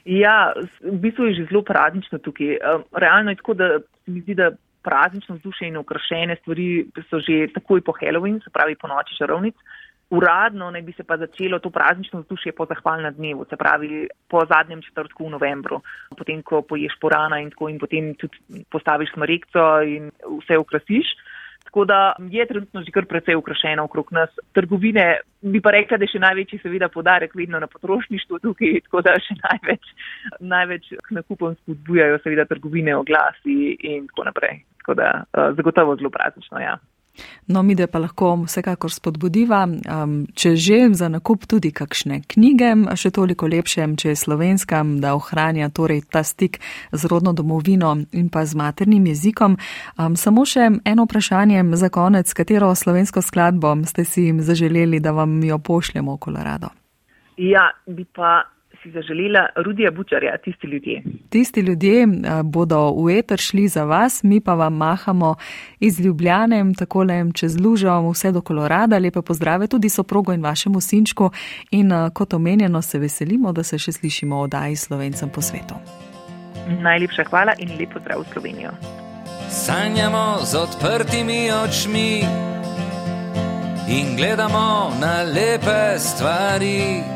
Ja, v bistvu je že zelo praznično tukaj. Realno je tako, da se mi zdi, da praznično vzdušje in okrašene stvari so že takoj po Halloween, se pravi po noči čarovnic. Uradno naj bi se pa začelo to praznično vzdušje po zahvalnem dnevu, se pravi po zadnjem četrtku v novembru, potem, ko poješ porana in tako in potem tudi postaviš smrekco in vse ukrasiš. Tako da je trenutno že kar precej ukrašeno okrog nas. Trgovine bi pa rekla, da je še največji seveda podarek vedno na potrošništvu tukaj, tako da še največ, največ k nakupom spodbujajo seveda trgovine, oglasi in tako naprej. Tako da uh, zagotovo zelo praznično, ja. No, mi da pa lahko vsekakor spodbudiva, um, če že za nakup tudi kakšne knjige, še toliko lepše, če je slovenska, da ohranja torej ta stik z rodno domovino in pa z maternim jezikom. Um, samo še eno vprašanje za konec, katero slovensko skladbo ste si zaželeli, da vam jo pošljemo v Kolorado? Ja, bi pa si zaželela Rudija Bučarja, tisti ljudje. Tisti ljudje eh, bodo v eter šli za vas, mi pa vam mahamo iz Ljubljane, tako le čez Lužo, vse do Kolorada. Lepe pozdrave tudi soprogo in vašemu sinčku in eh, kot omenjeno se veselimo, da se še slišimo o daji slovencem po svetu. Najlepša hvala in lepo zdrav v Slovenijo. Sanjamo z odprtimi očmi in gledamo na lepe stvari.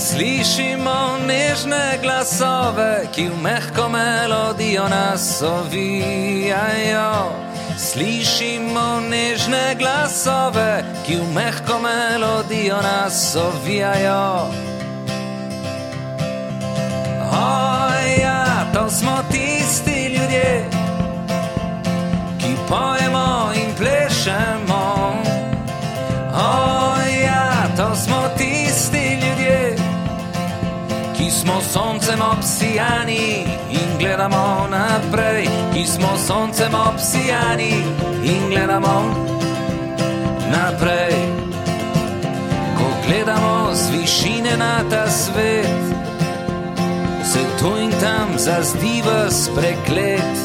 Slišimo nežne glasove, ki v mehko melodijo nas ovijajo. Slišimo nežne glasove, ki v mehko melodijo nas ovijajo. Oja, to smo tisti ljudje, ki pojemo in plešemo. Oja, to smo tisti smo soncem obsijani in gledamo naprej, ki smo soncem obsijani in gledamo naprej. Ko gledamo z višine na ta svet, se tu in tam zazdiva spreklet.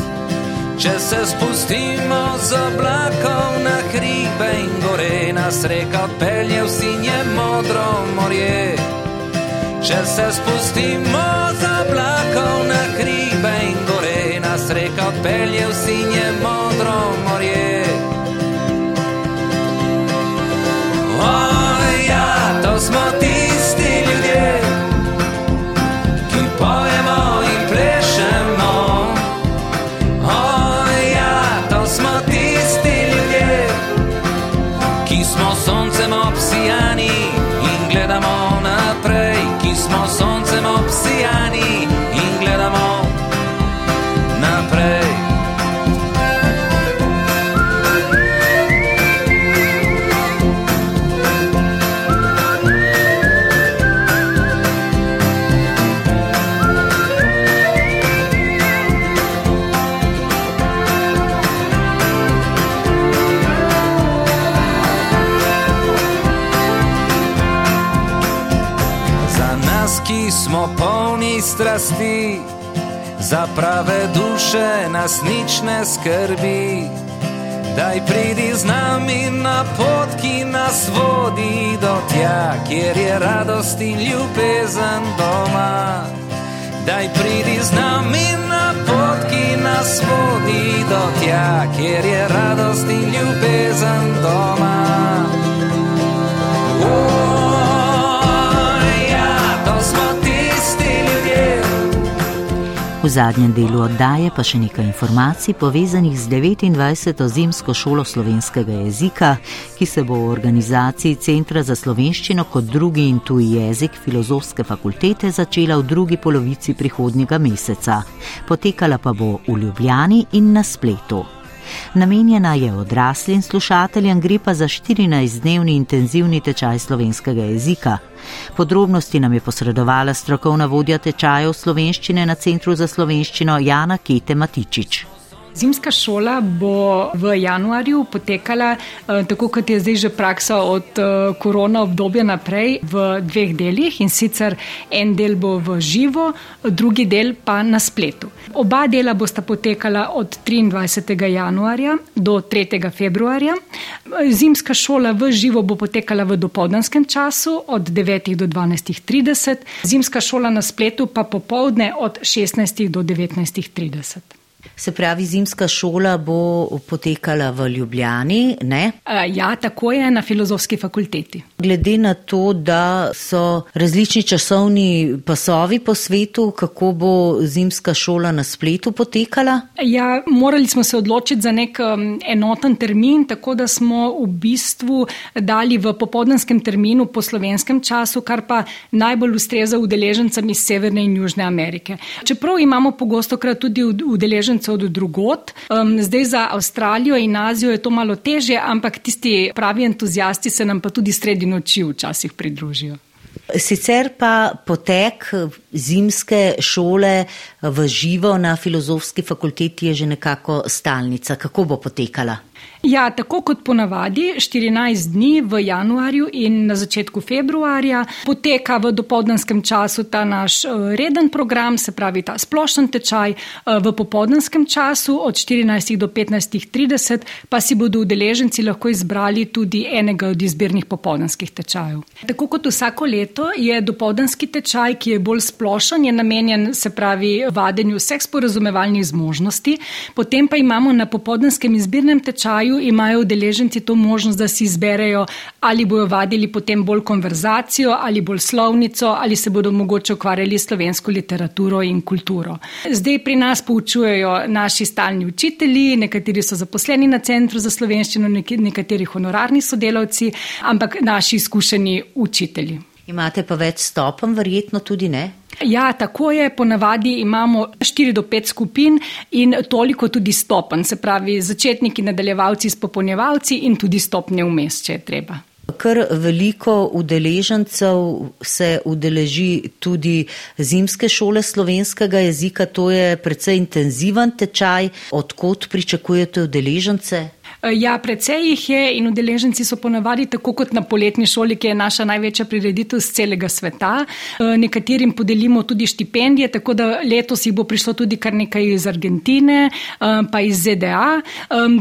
Če se spustimo z oblakov na hribe in gore, nas reka pelje v sinje modro morje. Če se spustimo z oblakov na hribe in gore, nas reka pelje v sinje modro morje. O, ja, to smo tisti prave duše nas nič ne skrbi. Daj pridi z nami na pot, ki nas vodi do tja, kjer je radost in ljubezen doma. Daj pridi z nami na pot, ki nas vodi do tja, kjer je radost in ljubezen doma. O, zadnjem delu oddaje pa še nekaj informacij povezanih z 29. zimsko šolo slovenskega jezika, ki se bo v organizaciji Centra za slovenščino kot drugi in tuji jezik Filozofske fakultete začela v drugi polovici prihodnjega meseca. Potekala pa bo v Ljubljani in na spletu. Namenjena je odraslim slušateljem, gre pa za 14-dnevni intenzivni tečaj slovenskega jezika. Podrobnosti nam je posredovala strokovna vodja tečajev slovenščine na Centru za slovenščino Jana Kete Matičič. Zimska šola bo v januarju potekala, eh, tako kot je zdaj že praksa od eh, korona obdobja naprej, v dveh delih in sicer en del bo v živo, drugi del pa na spletu. Oba dela bosta potekala od 23. januarja do 3. februarja. Zimska šola v živo bo potekala v dopoldanskem času od 9. do 12.30, zimska šola na spletu pa popovdne od 16. do 19.30. Se pravi, zimska šola bo potekala v Ljubljani, ne? Ja, tako je na filozofski fakulteti. Glede na to, da so različni časovni pasovi po svetu, kako bo zimska šola na spletu potekala? Ja, morali smo se odločiti za nek um, enoten termin, tako da smo v bistvu dali v popodanskem terminu po slovenskem času, kar pa najbolj ustreza udeležencem iz Severne in Južne Amerike. Čeprav imamo pogosto krat tudi udeležence od drugot, um, zdaj za Avstralijo in Azijo je to malo težje, ampak tisti pravi entuzijasti se nam pa tudi sredi noči včasih pridružijo. Sicer pa potek zimske šole v živo na filozofski fakulteti je že nekako stalnica. Kako bo potekala? Ja, tako kot ponavadi, 14 dni v januarju in na začetku februarja poteka v dopoldanskem času ta naš reden program, se pravi ta splošen tečaj, v popoldanskem času od 14 do 15.30 pa si bodo udeleženci lahko izbrali tudi enega od izbirnih popoldanskih tečajev. Tako kot vsako leto je dopoldanski tečaj, ki je bolj splošen, je namenjen se pravi vadenju vseh sporazumevalnih zmožnosti, potem pa imamo na popoldanskem izbirnem tečaju imajo udeleženci to možnost, da si izberejo, ali bojo vadili potem bolj konverzacijo, ali bolj slovnico, ali se bodo mogoče ukvarjali s slovensko literaturo in kulturo. Zdaj pri nas poučujejo naši stalni učitelji, nekateri so zaposleni na Centru za slovenščino, nekateri honorarni sodelavci, ampak naši izkušeni učitelji. Imate pa več stopenj, verjetno tudi ne? Ja, tako je. Ponavadi imamo 4 do 5 skupin in toliko tudi stopen, se pravi začetniki, nadaljevalci, spopolnjevalci in tudi stopnje vmes, če je treba. Kar veliko udeležencev se udeleži tudi zimske šole slovenskega jezika, to je precej intenziven tečaj. Odkot pričakujete udeležence? Eh, ja, precej jih je in udeleženci so ponavadi tako kot na poletni šoli, ki je naša največja prireditev z celega sveta. Eh, nekaterim podelimo tudi štipendije, tako da letos jih bo prišlo tudi kar nekaj iz Argentine, eh, pa iz ZDA.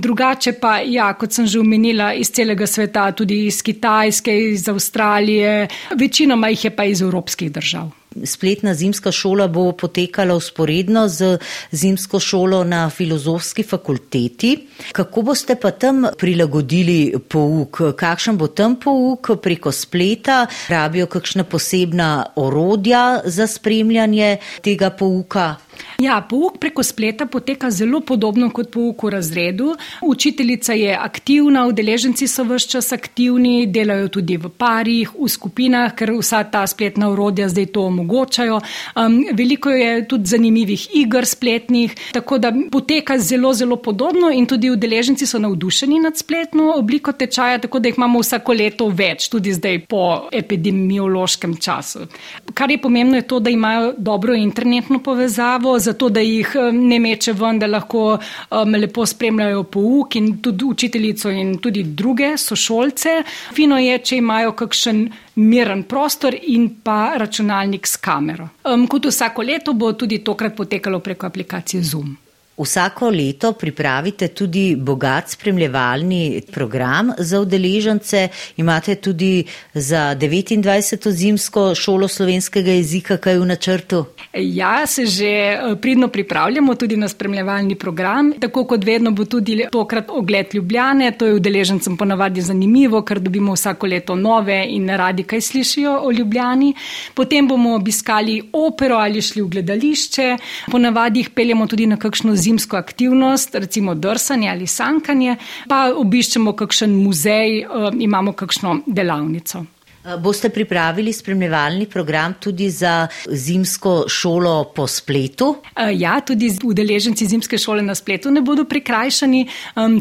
Drugače pa, ja, kot sem že omenila, iz celega sveta, tudi iz Kitajske, iz Avstralije, večinoma jih je pa iz evropskih držav spletna zimska šola bo potekala usporedno z zimsko šolo na filozofski fakulteti. Kako boste pa tam prilagodili pouk? Kakšen bo tam pouk preko spleta? Rabijo kakšna posebna orodja za spremljanje tega pouka? Ja, pouk preko spleta poteka zelo podobno kot pouk v razredu. Učiteljica je aktivna, udeleženci so vse čas aktivni, delajo tudi v parih, v skupinah, ker vsa ta spletna urodja zdaj to omogočajo. Um, veliko je tudi zanimivih iger spletnih, tako da poteka zelo, zelo podobno in tudi udeleženci so navdušeni nad spletno obliko tečaja, tako da jih imamo vsako leto več, tudi zdaj po epidemiološkem času. Kar je pomembno, je to, da imajo dobro internetno povezavo zato da jih ne meče ven, da lahko um, lepo spremljajo pouk in tudi učiteljico in tudi druge sošolce. Fino je, če imajo kakšen miren prostor in pa računalnik s kamero. Um, kot vsako leto bo tudi tokrat potekalo preko aplikacije Zoom. Vsako leto pripravite tudi bogat spremljevalni program za udeležence. Imate tudi za 29. zimsko šolo slovenskega jezika kaj v načrtu? Ja, se že eh, pridno pripravljamo tudi na spremljevalni program. Tako kot vedno bo tudi tokrat ogled Ljubljane. To je udeležencem ponavadi zanimivo, ker dobimo vsako leto nove in radi kaj slišijo o Ljubljani. Potem bomo obiskali opero ali šli v gledališče. Ponavadi jih peljemo tudi na kakšno zimsko aktivnost, recimo drsanje ali sankanje, pa obiščemo kakšen muzej, eh, imamo kakšno delavnico. Eh, boste pripravili spremljevalni program tudi za zimsko šolo po spletu? Eh, ja, tudi udeleženci zimske šole na spletu ne bodo prikrajšani.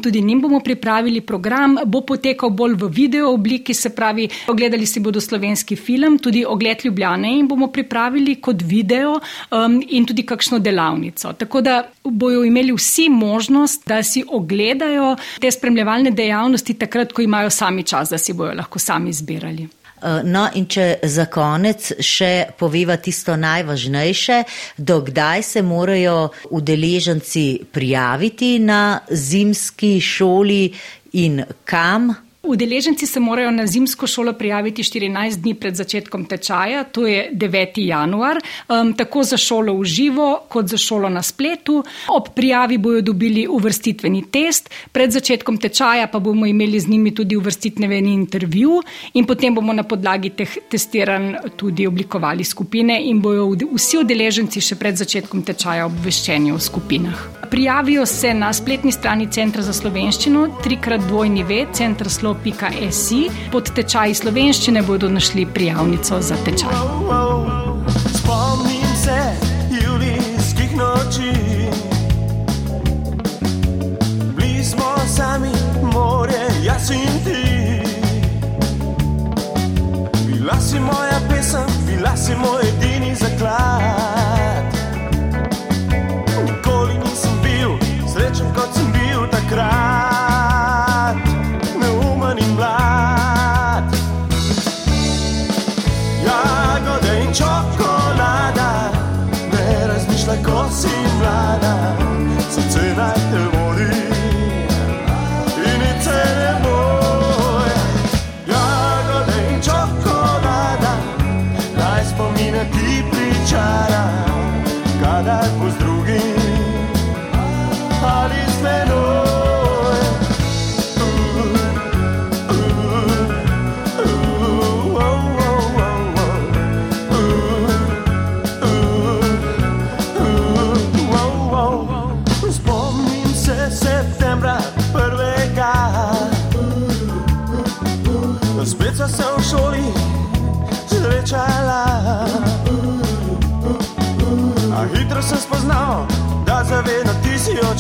Tudi njim bomo pripravili program. Bo potekal bolj v video obliki, se pravi, ogledali si bodo slovenski film, tudi ogled Ljubljane in bomo pripravili kot video in tudi kakšno delavnico. Tako da bojo imeli vsi možnost, da si ogledajo te spremljevalne dejavnosti takrat, ko imajo sami čas, da si bojo lahko sami izbirali. Eh, no, in če za konec še poveva tisto najvažnejše, dokdaj se morajo udeleženci prijaviti na zimski šoli in kam? Udeleženci se morajo na zimsko šolo prijaviti 14 dni pred začetkom tečaja, to je 9. januar, um, tako za šolo v živo, kot za šolo na spletu. Ob prijavi bojo dobili uvrstitveni test, pred začetkom tečaja pa bomo imeli z njimi tudi uvrstitveni intervju in potem bomo na podlagi teh testiranj tudi oblikovali skupine in bojo vsi udeleženci še pred začetkom tečaja obveščeni o skupinah. Prijavijo se na spletni strani Centra za slovenščino, trikrat dvojni ve, centr slo www.tečaj.si. Pod tečaj slovenščine bodo našli prijavnico za tečaj. Spomnim se julijskih noči, bili smo sami, more, jaz in ti. Bila si moja pesem, bila si moj edini zaklad.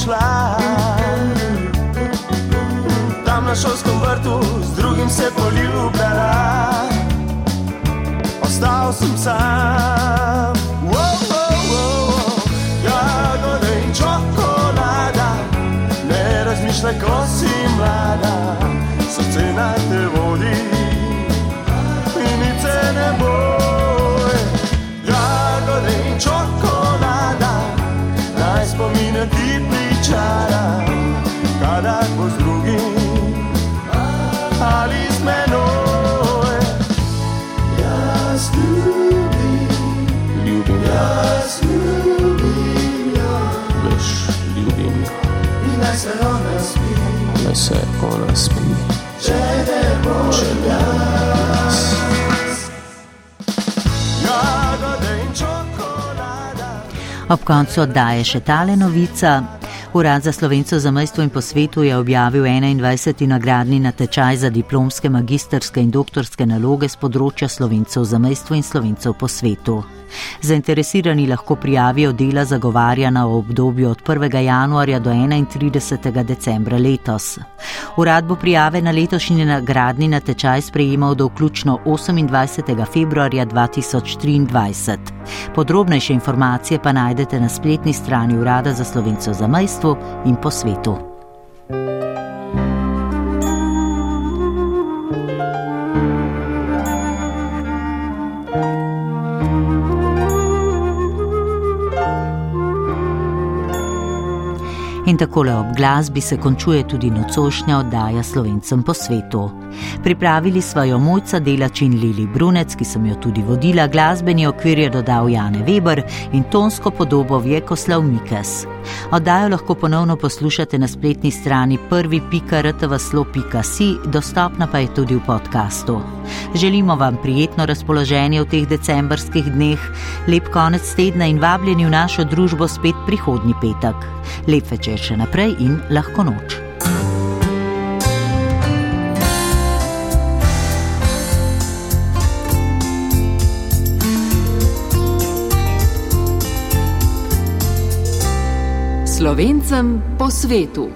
Odšla. Tam na šolskem vrtu z drugim se poljubljala, ostal sem sam. Wow, wow, wow, jagode in čokolada, ne razmišljaj, ko si mlada, srce na te vodi kadar bo z drugim ali z menoj. Jaz ljubim, ljubim, jaz ljubim, veš, ljubim. In naj se ona spi, naj se ona spi, če ne bo, čokolada. Ob koncu oddaje še tale novica. Urad za slovenco za mojstvo in po svetu je objavil 21. nagradni natečaj za diplomske, magistrske in doktorske naloge z področja slovencov za mojstvo in slovencov po svetu. Zainteresirani lahko prijavijo dela zagovarjana v obdobju od 1. januarja do 31. decembra letos. Urad bo prijave na letošnji nagradni natečaj sprejemal do vključno 28. februarja 2023. Podrobnejše informacije pa najdete na spletni strani Urada za slovenco za mojstvo in po svetu. In takole ob glasbi se končuje tudi nocošnja oddaja slovencem po svetu. Pripravili smo jo mojca delač in Lili Brunec, ki sem jo tudi vodila, glasbeni okvir je dodal Jane Weber in tonsko podobo Vjekoslav Mikes. Oddajo lahko ponovno poslušate na spletni strani prvi.rtvslo.si, dostopna pa je tudi v podkastu. Želimo vam prijetno razpoloženje v teh decembrskih dneh, lep konec tedna in vabljeni v našo družbo spet prihodnji petek. Lep večer še naprej in lahko noč. Slovencem po svetu.